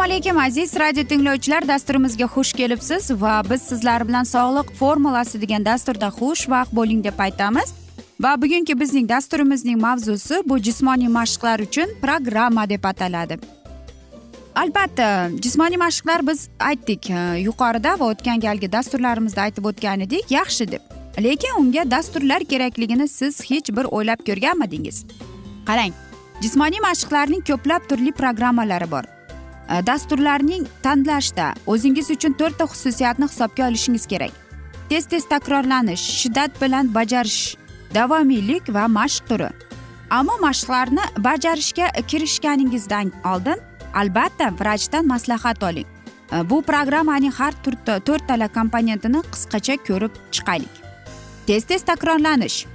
assalomu alaykum aziz radio tinglovchilar. Dasturimizga xush kelibsiz va biz sizlar bilan sog'liq formulasi degan dasturda xushvaqt bo'ling deb aytamiz. Va bugungi bizning dasturimizning mavzusi bu jismoniy mashqlar uchun programma deb ataladi. Albatta jismoniy mashqlar biz aytdik e, yuqorida va o'tgan galgi dasturlarimizda aytib o'tgan edik yaxshi deb. Lekin unga dasturlar kerakligini siz hech bir o'ylab ko'rganmidingiz? Qarang jismoniy mashqlarning ko'plab turli programmalari bor. Э, dasturlarning tanlashda o'zingiz uchun to'rtta xususiyatni hisobga olishingiz kerak. Tez tez takrorlanish shiddat bilan bajarish davomiylik va mashq turi. Ammo mashqlarni bajarishga kirishganingizdan oldin albatta vrachdan maslahat oling. Э, bu programmaning har to'rttala komponentini qisqacha ko'rib chiqaylik. Tez tez takrorlanish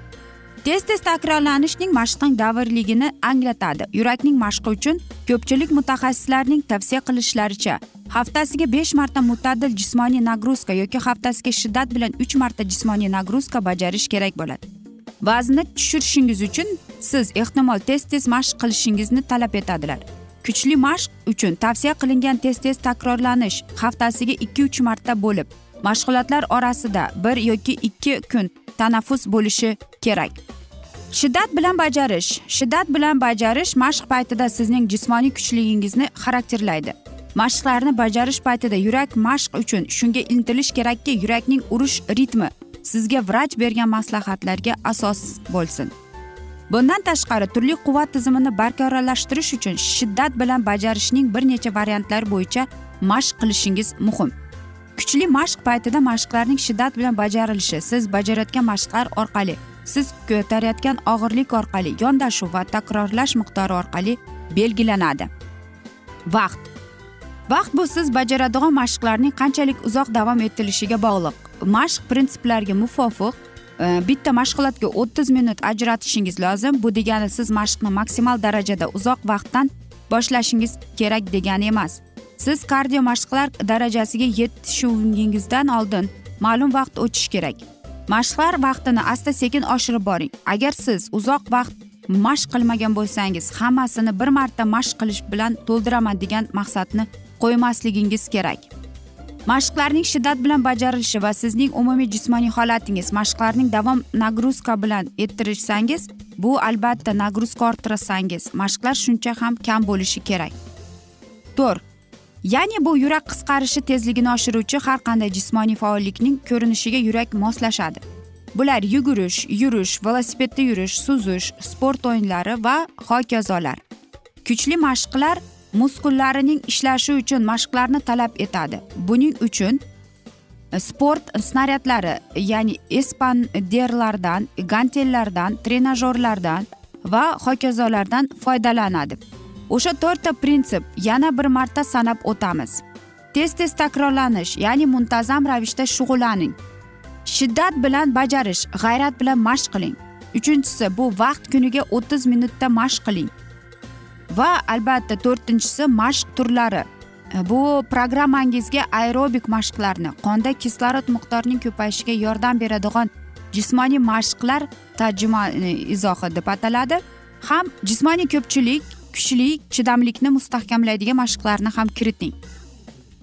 tez tez takrorlanishning mashqning davrligini anglatadi. Yurakning mashqi uchun ko'pchilik mutaxassislarning tavsiya qilishlaricha haftasiga besh marta mutadil jismoniy nagruzka yoki haftasiga shiddat bilan uch marta jismoniy nagruzka bajarish kerak bo'ladi. Vaznni tushirishingiz uchun siz ehtimol tez tez mashq qilishingizni talab etadilar. Kuchli mashq uchun tavsiya qilingan tez tez takrorlanish haftasiga ikki uch marta bo'lib mashg'ulotlar orasida bir yoki ikki kun tanaffus bo'lishi kerak. Shiddat bilan bajarish shiddat bilan bajarish mashq paytida sizning jismoniy kuchligingizni xarakterlaydi. Mashqlarni bajarish paytida yurak mashq uchun shunga intilish kerakki yurakning urish ritmi sizga vrach bergan maslahatlarga asos bo'lsin. Bundan tashqari turli quvvat tizimini barqarorlashtirish uchun shiddat bilan bajarishning bir necha variantlari bo'yicha mashq qilishingiz muhim. Kuchli mashq paytida mashqlarning shiddat bilan bajarilishi siz bajarayotgan mashqlar orqali siz ko'tarayotgan og'irlik orqali yondashuv va takrorlash miqdori orqali belgilanadi. Vaqt. Vaqt bu siz bajaradigan mashqlarning qanchalik uzoq davom etilishiga bog'liq. Mashq prinsiplariga muvofiq e, bitta mashg'ulotga o'ttiz minut ajratishingiz lozim. Bu degani siz mashqni maksimal darajada uzoq vaqtdan boshlashingiz kerak degani emas. Siz kardio mashqlar darajasiga yetishingizdan oldin ma'lum vaqt o'tishi kerak. Mashqlar vaqtini asta sekin oshirib boring. Agar siz uzoq vaqt mashq qilmagan bo'lsangiz hammasini bir marta mashq qilish bilan to'ldiraman degan maqsadni qo'ymasligingiz kerak. Mashqlarning shiddat bilan bajarilishi va sizning umumiy jismoniy holatingiz mashqlarning davom nagruzka bilan ettirsangiz bu albatta nagruzka orttirsangiz mashqlar shuncha ham kam bo'lishi kerak. To'rt. Ya'ni bu yurak qisqarishi tezligini oshiruvchi har qanday jismoniy faollikning ko'rinishiga yurak moslashadi. Bular yugurish yurish velosipedda yurish suzish sport o'yinlari va hokazolar. Kuchli mashqlar muskullarining ishlashi uchun mashqlarni talab etadi. Buning uchun sport snaryadlari ya'ni espanderlardan gantellardan trenajyorlardan va hokazolardan foydalanadi. O'sha to'rtta prinsip yana bir marta sanab o'tamiz. Tez tez takrorlanish ya'ni muntazam ravishda shug'ullaning. Shiddat bilan bajarish g'ayrat bilan mashq qiling. Uchinchisi bu vaqt kuniga o'ttiz minutda mashq qiling. Va albatta to'rtinchisi mashq turlari. Bu programmangizga aerobik mashqlarni qonda kislorod miqdorining ko'payishiga yordam beradigan jismoniy mashqlar tarjima izohi deb ataladi. Ham jismoniy ko'pchilik kuchli chidamlikni mustahkamlaydigan mashqlarni ham kiriting.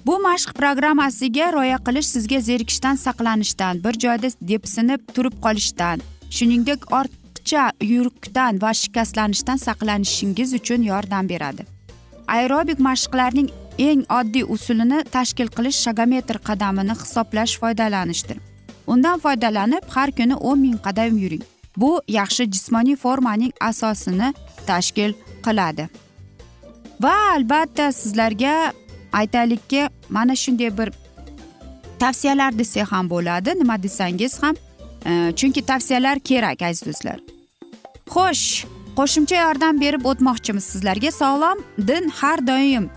Bu mashq programmasiga rioya qilish sizga zerikishdan saqlanishdan bir joyda depsinib turib qolishdan shuningdek ortiqcha yukdan va shikastlanishdan saqlanishingiz uchun yordam beradi. Aerobik mashqlarning eng oddiy usulini tashkil qilish shagometr qadamini hisoblash foydalanishdir. Undan foydalanib har kuni o'n ming qadam yuring. Bu yaxshi jismoniy formaning asosini tashkil qiladi. Va albatta sizlarga aytaylikki mana shunday bir tavsiyalar desak ham bo'ladi. Nima desangiz ham e, chunki tavsiyalar kerak aziz do'stlar. Xo'sh qo'shimcha yordam berib o'tmoqchimiz sizlarga. Sog'lom din har doim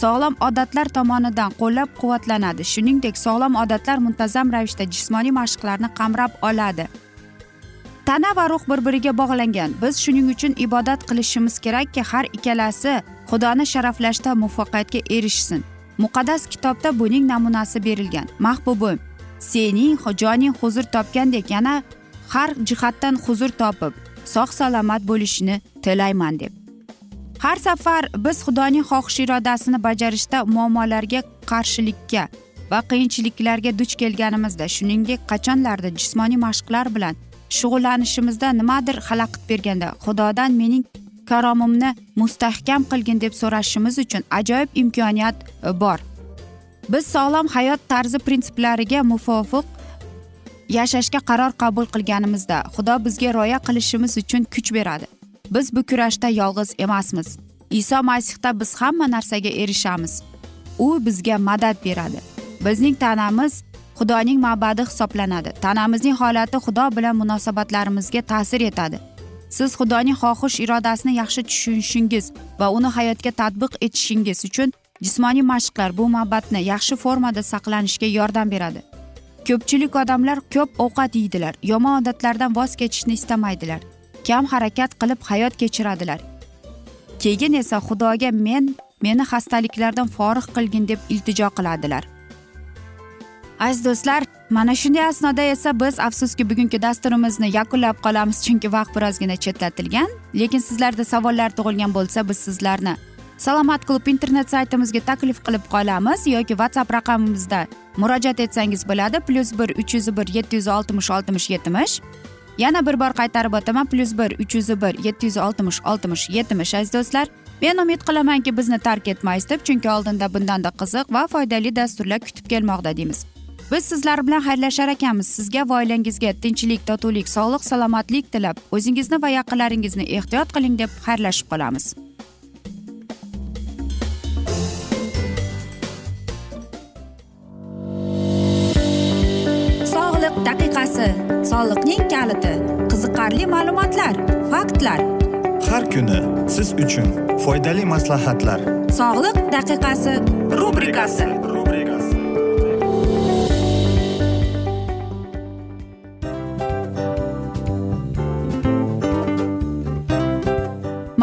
sog'lom odatlar tomonidan qo'llab quvvatlanadi shuningdek sog'lom odatlar muntazam ravishda jismoniy mashqlarni qamrab oladi. Tana va ruh bir biriga bog'langan. Biz shuning uchun ibodat qilishimiz kerakki har ikkalasi xudoni sharaflashda muvaffaqiyatga erishsin. Muqaddas kitobda buning namunasi berilgan. Mahbubim sening joning huzur topgandek yana har jihatdan huzur topib sog' salomat bo'lishini tilayman deb. Har safar biz xudoning xohish irodasini bajarishda muammolarga qarshilikka va qiyinchiliklarga duch kelganimizda shuningdek qachonlardir jismoniy mashqlar bilan shug'ullanishimizda nimadir xalaqit berganda. Xudodan mening karomimni mustahkam qilgin deb so'rashimiz uchun ajoyib imkoniyat e, bor. Biz sog'lom hayot tarzi prinsiplariga muvofiq yashashga qaror qabul qilganimizda xudo bizga rioya qilishimiz uchun kuch beradi. Biz bu kurashda yolg'iz emasmiz. Iso masihda biz hamma narsaga erishamiz. U bizga madad beradi. Bizning tanamiz xudoning ma'badi hisoblanadi. Tanamizning holati xudo bilan munosabatlarimizga ta'sir etadi. Siz xudoning xohish irodasini yaxshi tushunishingiz va uni hayotga tadbiq etishingiz uchun jismoniy mashqlar bu ma'batni yaxshi formada saqlanishga yordam beradi. Ko'pchilik odamlar ko'p ovqat yeydilar yomon odatlardan voz kechishni istamaydilar kam harakat qilib hayot kechiradilar. Keyin esa xudoga men meni xastaliklardan forig' qilgin deb iltijo qiladilar. Aziz do'stlar mana shunday asnoda esa biz afsuski bugungi dasturimizni yakunlab qolamiz chunki vaqt birozgina chetlatilgan. Lekin sizlarda savollar tug'ilgan bo'lsa biz sizlarni salomat klub internet saytimizga taklif qilib qolamiz yoki whatsapp raqamimizda murojaat etsangiz bo'ladi. Plyus bir uch yuz bir yetti yuz oltmish oltmish yetmish. Yana bir bor qaytarib o'taman. Plyus bir uch yuz bir yetti yuz oltmish oltmish yetmish. Aziz do'stlar men umid qilamanki bizni tark etmaysiz deb chunki oldinda bundanda qiziq va foydali dasturlar kutib kelmoqda deymiz. Biz sizlar bilan xayrlashar ekanmiz. Sizga va oilangizga tinchlik totuvlik sog'lik salomatlik tilab o'zingizni va yaqinlaringizni ehtiyot qiling deb xayrlashib qolamiz. Sog'liq daqiqasi. Soliqning kaliti. Qiziqarli ma'lumotlar faktlar. Har kuni siz uchun foydali maslahatlar. Sog'liq daqiqasi rubrikasi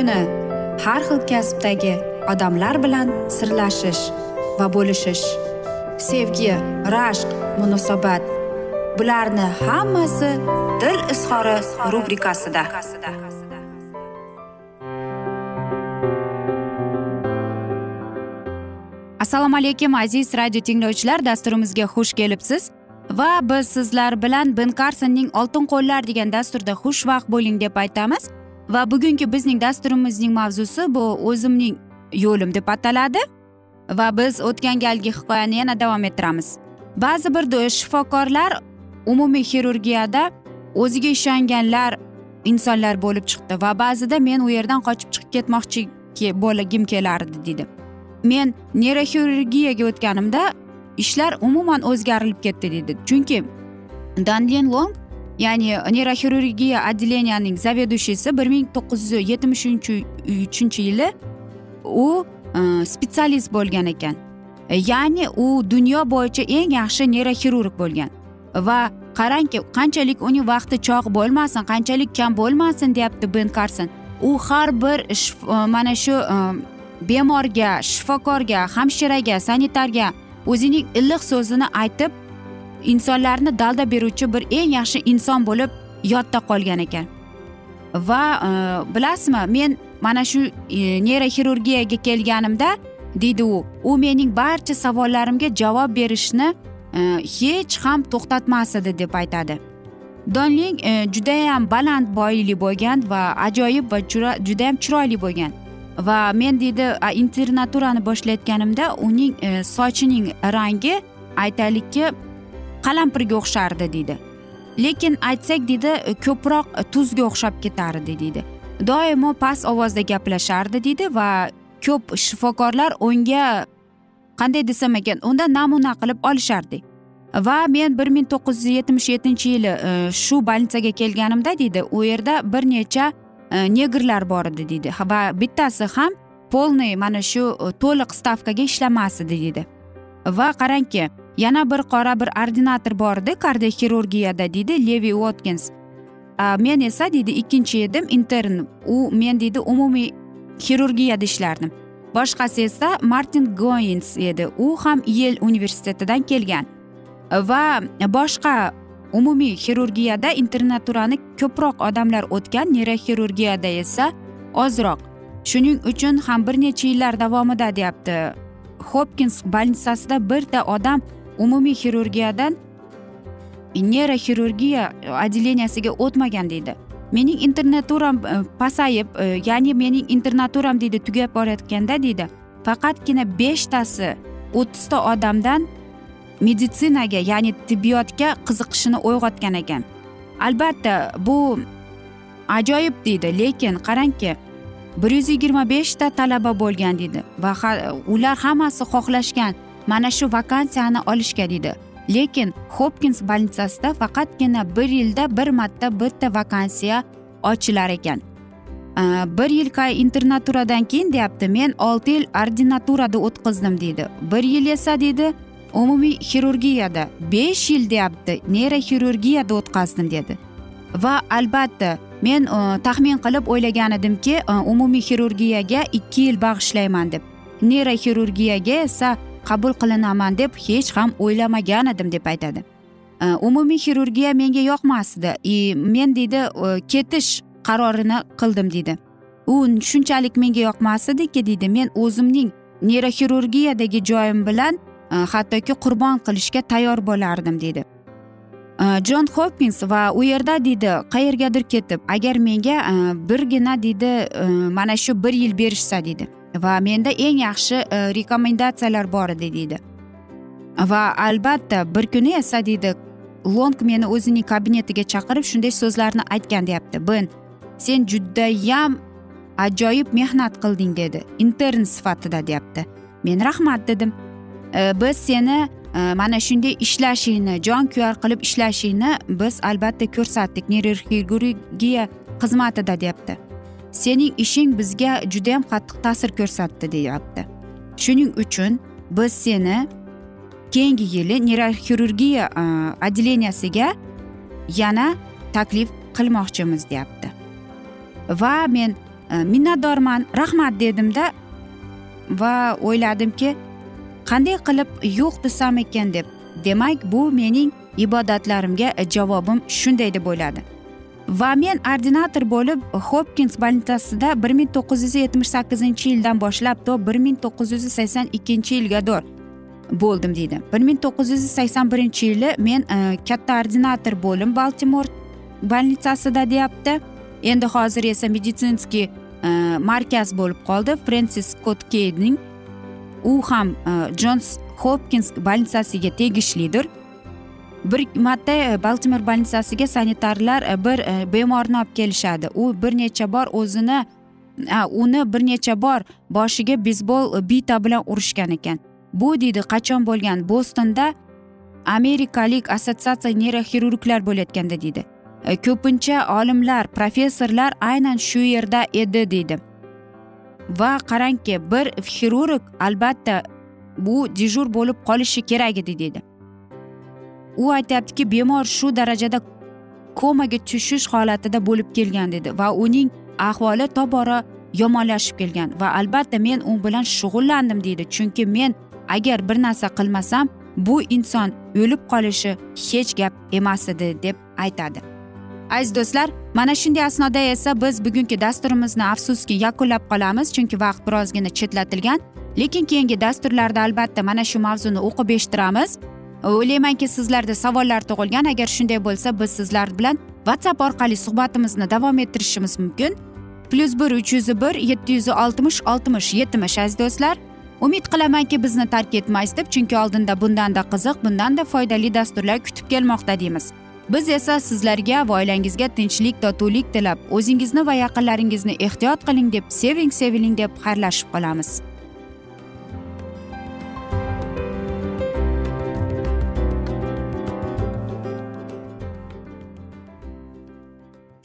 Kuni har xil kasbdagi odamlar bilan sirlashish va bo'lishish sevgi rashq munosabat bularni hammasi dil izhori rubrikasida. Assalomu alaykum aziz radio tinglovchilar dasturimizga xush kelibsiz. Va biz sizlar bilan ben karsonning oltin qo'llar degan dasturda xushvaqt bo'ling deb aytamiz. Va bugungi bizning dasturimizning mavzusi bu o'zimning yo'lim deb ataladi. Va biz o'tgan galgi hikoyani yana davom ettiramiz. Ba'zi bir shifokorlar umumiy xirurgiyada o'ziga ishonganlar insonlar bo'lib chiqdi va ba'zida men u yerdan qochib chiqib ketmoqchi bo'lgim kelardi deydi men neyroxirurgiyaga o'tganimda ishlar umuman o'zgarilib ketdi deydi chunki danlin long ya'ni neyroxirurgiya отделениyaning заведующийsi bir ming to'qqiz yuz yetmish uchinchi yili u spetsialist bo'lgan ekan ya'ni u dunyo bo'yicha eng yaxshi neyroxirurg bo'lgan va qarangki qanchalik uning vaqti chog' bo'lmasin qanchalik kam bo'lmasin deyapti ben karson u har bir mana shu bemorga shifokorga hamshiraga sanitarga o'zining iliq so'zini aytib insonlarni dalda beruvchi bir eng yaxshi inson bo'lib yodda qolgan ekan. Va e, bilasizmi men mana shu e, neyroxirurgiyaga kelganimda deydi u u mening barcha savollarimga javob berishni e, hech ham to'xtatmas edi deb aytadi. Donling e, judayam baland boyli bo'lgan va ajoyib va judayam chiroyli bo'lgan. Va men deydi internaturani boshlayotganimda uning e, sochining rangi aytaylikki qalampirga o'xshardi deydi lekin aytsak deydi ko'proq tuzga o'xshab ketardi deydi doimo past ovozda gaplashardi deydi va ko'p shifokorlar unga qanday desam ekan undan namuna qilib olishardi. Va men bir ming to'qqiz yuz yetmish yettinchi yili e, shu больницаga kelganimda deydi u yerda bir necha e, negrlar bor edi deydi va bittasi ham полный mana shu e, to'liq stavkaga ishlamas edi deydi va qarangki yana bir qora bir ordinator bor edi kardioxirurgiyada deydi levi watkins. Men esa deydi ikkinchi edim intern. U men deydi umumiy xirurgiyada ishlardim boshqasi esa martin goins edi. U ham yel universitetidan kelgan. Va boshqa umumiy xirurgiyada internaturani ko'proq odamlar o'tgan neyroxirurgiyada esa ozroq. Shuning uchun ham bir necha yillar davomida deyapti hopkins bolnitsasida birta odam umumiy xirurgiyadan neyroxirurgiya отделениясiga o'tmagan deydi mening internaturam pasayib ya'ni mening internaturam deydi tugab borayotganda deydi faqatgina beshtasi o'ttizta odamdan meditsinaga ya'ni tibbiyotga qiziqishini uyg'otgan ekan albatta bu ajoyib deydi lekin qarangki bir yuz yigirma beshta talaba bo'lgan deydi va ular hammasi xohlashgan mana shu vakansiyani olishga deydi lekin hopkins bolnitsasida faqatgina bir yilda bir marta bitta vakansiya ochilar ekan. Bir yil internaturadan keyin deyapti men olti yil ordinaturada o'tkazdim deydi bir yil esa deydi umumiy xirurgiyada besh yil deyapti neyroxirurgiyada o'tkazdim dedi. Va albatta men e, taxmin qilib o'ylagan edimki e, umumiy xirurgiyaga ikki yil bag'ishlayman deb. Neyroxirurgiyaga esa qabul qilinaman deb hech ham o'ylamagan edim deb aytadi. E, umumiy xirurgiya menga yoqmasdi. И men deydi e, ketish qarorini qildim deydi. U shunchalik menga yoqmas ediki deydi men o'zimning neyroxirurgiyadagi joyim bilan hattoki qurbon qilishga tayyor bo'lardim deydi. Jon hopkins va u yerda deydi qayergadir ketib agar menga birgina deydi mana shu bir yil berishsa deydi. Va menda eng yaxshi e, rekomendatsiyalar bor edi deydi va albatta bir kuni esa deydi long meni o'zining kabinetiga chaqirib shunday so'zlarni aytgan deyapti. Ben sen judayam ajoyib mehnat qilding dedi. Intern sifatida deyapti. Men rahmat dedim. E, biz seni e, mana shunday ishlashingni jonkuyar qilib ishlashingni biz albatta ko'rsatdik. Neyroxirurgiya xizmatida deyapti. Sening ishing bizga judayam qattiq ta'sir ko'rsatdi deyapti. Shuning uchun biz seni keyingi yili neyroxirurgiya e, отделениясiga yana taklif qilmoqchimiz deyapti. Va men e, minnatdorman rahmat dedimda va o'yladimki qanday qilib yo'q desam ekan deb. Demak bu mening ibodatlarimga javobim shunday deb o'yladi va men ordinator bo'lib hopkins больницасida bir ming to'qqiz yuz yetmish sakkizinchi yildan boshlab to bir ming to'qqiz yuz sakson ikkinchi yilgador bo'ldim deydi. bir ming to'qqiz yuz sakson birinchi yili men e, katta ordinator bo'lim baltimor больницасida deyapti. Endi hozir esa meditsinskiy e, markaz bo'lib qoldi. Frensis skott keyning u ham e, jons hopkins больницasiga tegishlidir. Bir marta e, baltimor больницasiga sanitarlar e, bir e, bemorni olib kelishadi. U bir necha bor o'zini uni bir necha bor boshiga beysbol e, bita bilan urishgan ekan. Bu deydi qachon bo'lgan? Bostonda amerikalik assotsiatsiya neyroxirurglar bo'layotganda deydi. Ko'pincha olimlar professorlar aynan shu yerda edi deydi. Va qarangki bir xirurg albatta bu dejur bo'lib qolishi kerak edi deydi. U aytyaptiki bemor shu darajada komaga tushish holatida bo'lib kelgan dedi va uning ahvoli tobora yomonlashib kelgan va albatta men u bilan shug'ullandim deydi. Chunki men agar bir narsa qilmasam bu inson o'lib qolishi hech gap emas edi deb aytadi. Aziz do'stlar mana shunday asnoda esa biz bugungi dasturimizni afsuski yakunlab qolamiz chunki vaqt birozgina chetlatilgan. Lekin keyingi dasturlarda albatta mana shu mavzuni o'qib eshittiramiz. O'ylaymanki sizlarda savollar tug'ilgan. Agar shunday bo'lsa biz sizlar bilan whatsapp orqali suhbatimizni davom ettirishimiz mumkin. Plyus bir uch yuz bir yetti yuz oltmish oltmish yetmish aziz do'stlar. Umid qilamanki bizni tark etmaysiz deb chunki oldinda bundanda qiziq bundanda foydali dasturlar kutib kelmoqda deymiz. Biz esa sizlarga va oilangizga tinchlik totuvlik tilab o'zingizni va yaqinlaringizni ehtiyot qiling deb seving seviling deb xayrlashib qolamiz.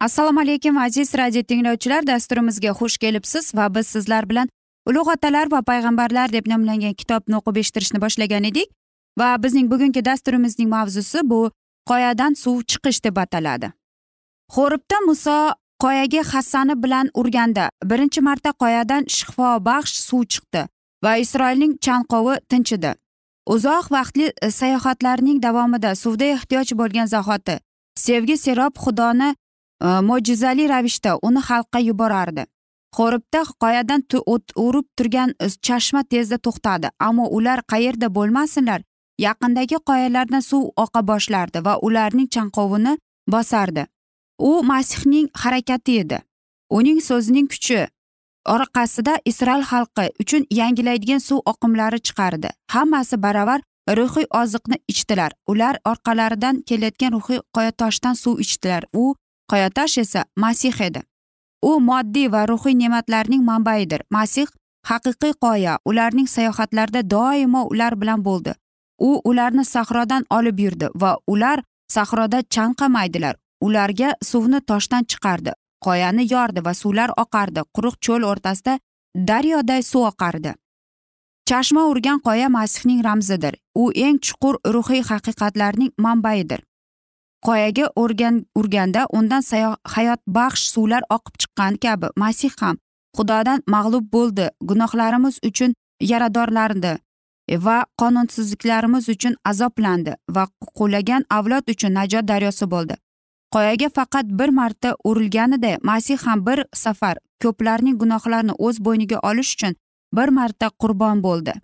Assalomu alaykum aziz radio tinglovchilar. Dasturimizga xush kelibsiz va biz sizlar bilan ulug' otalar va payg'ambarlar deb nomlangan kitobni o'qib eshittirishni boshlagan edik. Va bizning bugungi dasturimizning mavzusi bu qoyadan suv chiqish deb ataladi. Xo'ribda muso qoyaga hassani bilan urganda birinchi marta qoyadan shifobaxsh suv chiqdi va isroilning chanqovi tinchidi. Uzoq vaqtli e, sayohatlarning davomida suvda ehtiyoj bo'lgan zahoti sevgi serob xudoni Э, mo'jizali ravishda uni xalqqa yuborardi. Xo'ribda qoyadan urib turgan e, chashma tezda to'xtadi. Ammo ular qayerda bo'lmasinlar yaqindagi qoyalardan suv oqa boshlardi va ularning chanqovini bosardi. U masihning harakati edi. Uning so'zining kuchi orqasida isroil xalqi uchun yangilaydigan suv oqimlari chiqardi. Hammasi baravar ruhiy oziqni ichdilar. Ular orqalaridan kelayotgan ruhiy qoyatoshdan suv ichdilar. U qoyatosh esa masih edi. U moddiy va ruhiy ne'matlarning manbaidir masih haqiqiy qoya ularning sayohatlarida doimo ular bilan bo'ldi. U ularni sahrodan olib yurdi va ular sahroda chanqamaydilar. Ularga suvni toshdan chiqardi qoyani yordi va suvlar oqardi. Quruq cho'l o'rtasida daryoday suv oqardi. Chashma urgan qoya masihning ramzidir. U eng chuqur ruhiy haqiqatlarning manbaidir qoyaga o'rgan urganda undan hayotbaxsh suvlar oqib chiqqan kabi. Masih ham xudodan mag'lub bo'ldi. Gunohlarimiz uchun yaradorlandi va qonunsizliklarimiz uchun azoblandi va qulagan avlod uchun najot daryosi bo'ldi. Qoyaga faqat bir marta urilganida masih ham bir safar ko'plarning gunohlarini o'z bo'yniga olish uchun bir marta qurbon bo'ldi.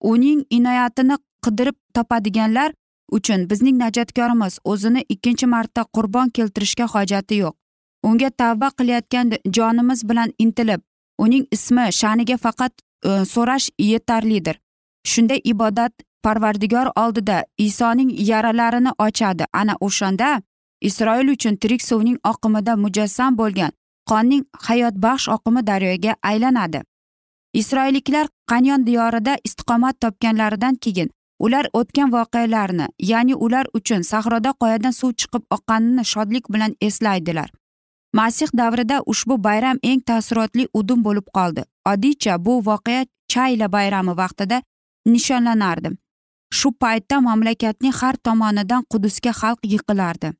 Uning inoyatini qidirib topadiganlar uchun bizning najotkorimiz o'zini ikkinchi marta qurbon keltirishga hojati yo'q. Unga tavba qilayotgan jonimiz bilan intilib uning ismi sha'niga faqat e, so'rash yetarlidir. Shunday ibodat parvardigor oldida isoning yaralarini ochadi. Ana o'shanda isroil uchun tirik suvning oqimida mujassam bo'lgan qonning hayotbaxsh oqimi daryoga aylanadi. Isroilliklar qanyon diyorida istiqomat topganlaridan keyin ular o'tgan voqealarni ya'ni ular uchun sahroda qoyadan suv chiqib oqqanini shodlik bilan eslaydilar. Masih davrida ushbu bayram eng taassurotli udum bo'lib qoldi. Oddiycha bu voqea chayla bayrami vaqtida nishonlanardi. Shu paytda mamlakatning har tomonidan qudusga xalq yiqilardi.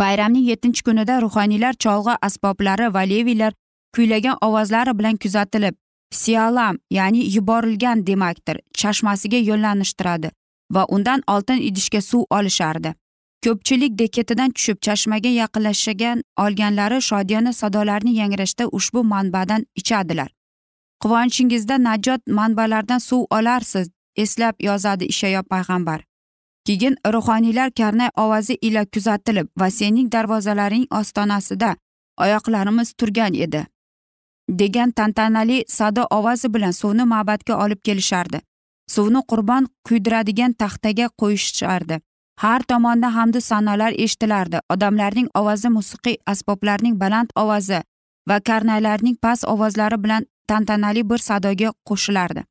Bayramning yettinchi kunida ruhoniylar cholg'u asboblari va leviylar kuylagan ovozlari bilan kuzatilib sialam ya'ni yuborilgan demakdir chashmasiga yo'llanishtiradi va undan oltin idishga suv olishardi. Ko'pchilik deketidan tushib chashmaga yaqinlashagan olganlari shodiyona sadolarni yangrashda ushbu manbadan ichadilar. Quvonchingizda najot manbalaridan suv olarsiz eslab yozadi ishayo payg'ambar. Keyin ruhoniylar karnay ovozi ila kuzatilib va sening darvozalaring ostonasida oyoqlarimiz turgan edi. Degan tantanali sado ovozi bilan suvni ma'batga olib kelishardi. Suvni qurbon kuydiradigan taxtaga qo'yishardi. Har tomonda hamdu sanolar eshitilardi. Odamlarning ovozi musiqiy asboblarning baland ovozi va karnaylarning past ovozlari bilan tantanali bir sadoga qo'shilardi.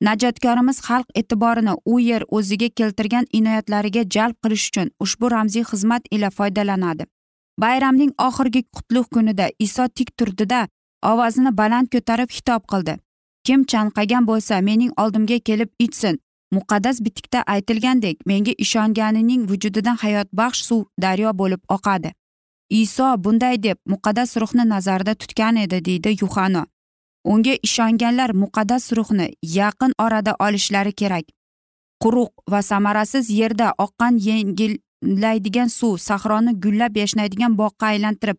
Najotkorimiz xalq e'tiborini u yer o'ziga keltirgan inoyatlariga jalb qilish uchun ushbu ramziy xizmat ila foydalanadi. Bayramning oxirgi qutlug' kunida iso tik turdida ovozini baland ko'tarib xitob qildi. Kim chanqagan bo'lsa mening oldimga kelib ichsin. Muqaddas bitikda aytilgandek menga ishonganining vujudidan hayotbaxsh suv daryo bo'lib oqadi. Iso bunday deb muqaddas ruhni nazarda tutgan edi deydi yuhano. Unga ishonganlar muqaddas ruhni yaqin orada olishlari kerak. Quruq va samarasiz yerda oqqan yengillaydigan suv sahroni gullab yashnaydigan boqqa aylantirib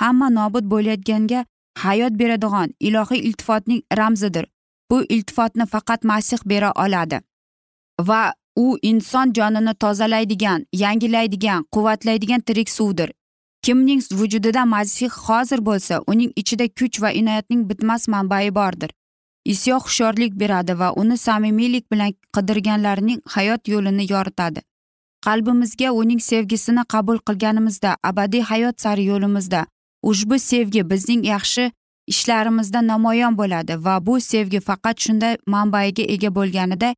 hamma nobud bo'layotganga hayot beradigan ilohiy iltifotning ramzidir. Bu iltifotni faqat masih bera oladi. Va u inson jonini tozalaydigan yangilaydigan quvvatlaydigan tirik suvdir. Kimning vujudida masih hozir bo'lsa uning ichida kuch va inoyatning bitmas manbai bordir. Isyo hushyorlik beradi va uni samimiylik bilan qidirganlarning hayot yo'lini yoritadi. Qalbimizga uning sevgisini qabul qilganimizda abadiy hayot sari yo'limizda ushbu sevgi bizning yaxshi ishlarimizda namoyon bo'ladi va bu sevgi faqat shunday manbaiga ega bo'lganida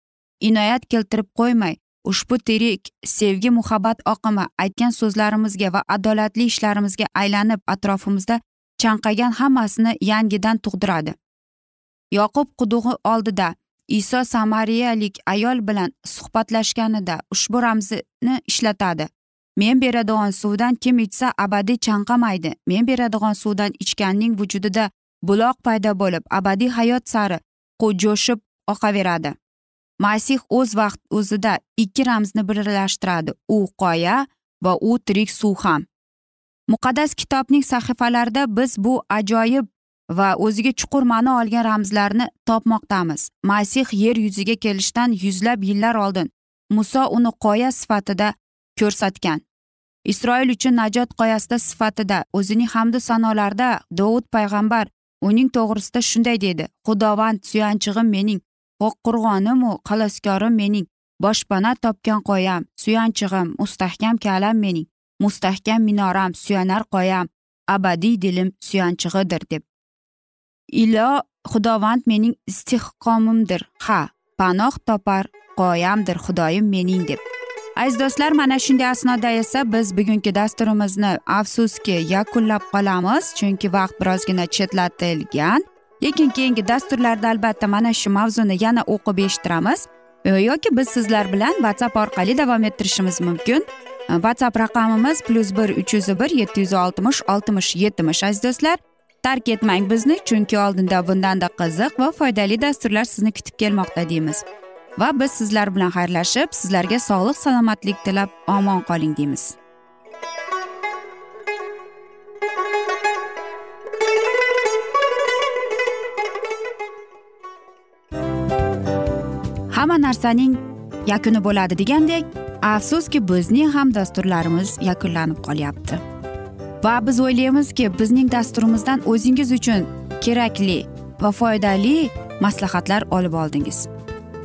inoyat keltirib qo'ymay ushbu tirik sevgi muhabbat oqimi aytgan so'zlarimizga va adolatli ishlarimizga aylanib atrofimizda chanqagan hammasini yangidan tug'diradi. Yoqub qudug'i oldida iso samariyalik ayol bilan suhbatlashganida ushbu ramzini ishlatadi. Men beradigan suvdan kim ichsa abadiy chanqamaydi. Men beradigan suvdan ichganning vujudida buloq paydo bo'lib abadiy hayot sari jo'shib oqaveradi. Masih o'z vaqt o'zida ikki ramzni birlashtiradi u qoya va u tirik suv ham. Muqaddas kitobning sahifalarida biz bu ajoyib va o'ziga chuqur ma'no olgan ramzlarni topmoqdamiz. Masih yer yuziga kelishdan yuzlab yillar oldin muso uni qoya sifatida ko'rsatgan. Isroil uchun najot qoyasida sifatida o'zining hamdu sanolarida dovud payg'ambar uning to'g'risida shunday dedi xudovand suyanchig'im mening qo'rg'onimu xaloskorim mening boshpana topgan qoyam suyanchig'im mustahkam kalam mening mustahkam minoram suyanar qoyam abadiy dilim suyanchig'idir deb. Ilo xudovand mening istehkomimdir ha panoh topar qoyamdir xudoyim mening deb. Aziz do'stlar mana shunday asnoda esa biz bugungi dasturimizni afsuski yakunlab qolamiz chunki vaqt birozgina chetlatilgan. Lekin keyingi dasturlarda albatta mana shu mavzuni yana o'qib eshittiramiz. Yoki biz sizlar bilan whatsapp orqali davom ettirishimiz mumkin. Whatsapp raqamimiz plyus bir uch yuz bir yetti yuz oltmish oltmish yetmish aziz do'stlar. Tark etmang bizni chunki oldinda bundanda qiziq va foydali dasturlar sizni kutib kelmoqda deymiz. Va biz sizlar bilan xayrlashib sizlarga sog'lik salomatlik tilab omon qoling deymiz. Hamma narsaning yakuni bo'ladi degandek afsuski bizning ham dasturlarimiz yakunlanib qolyapti. Va biz o'ylaymizki bizning dasturimizdan o'zingiz uchun kerakli va foydali maslahatlar olib oldingiz.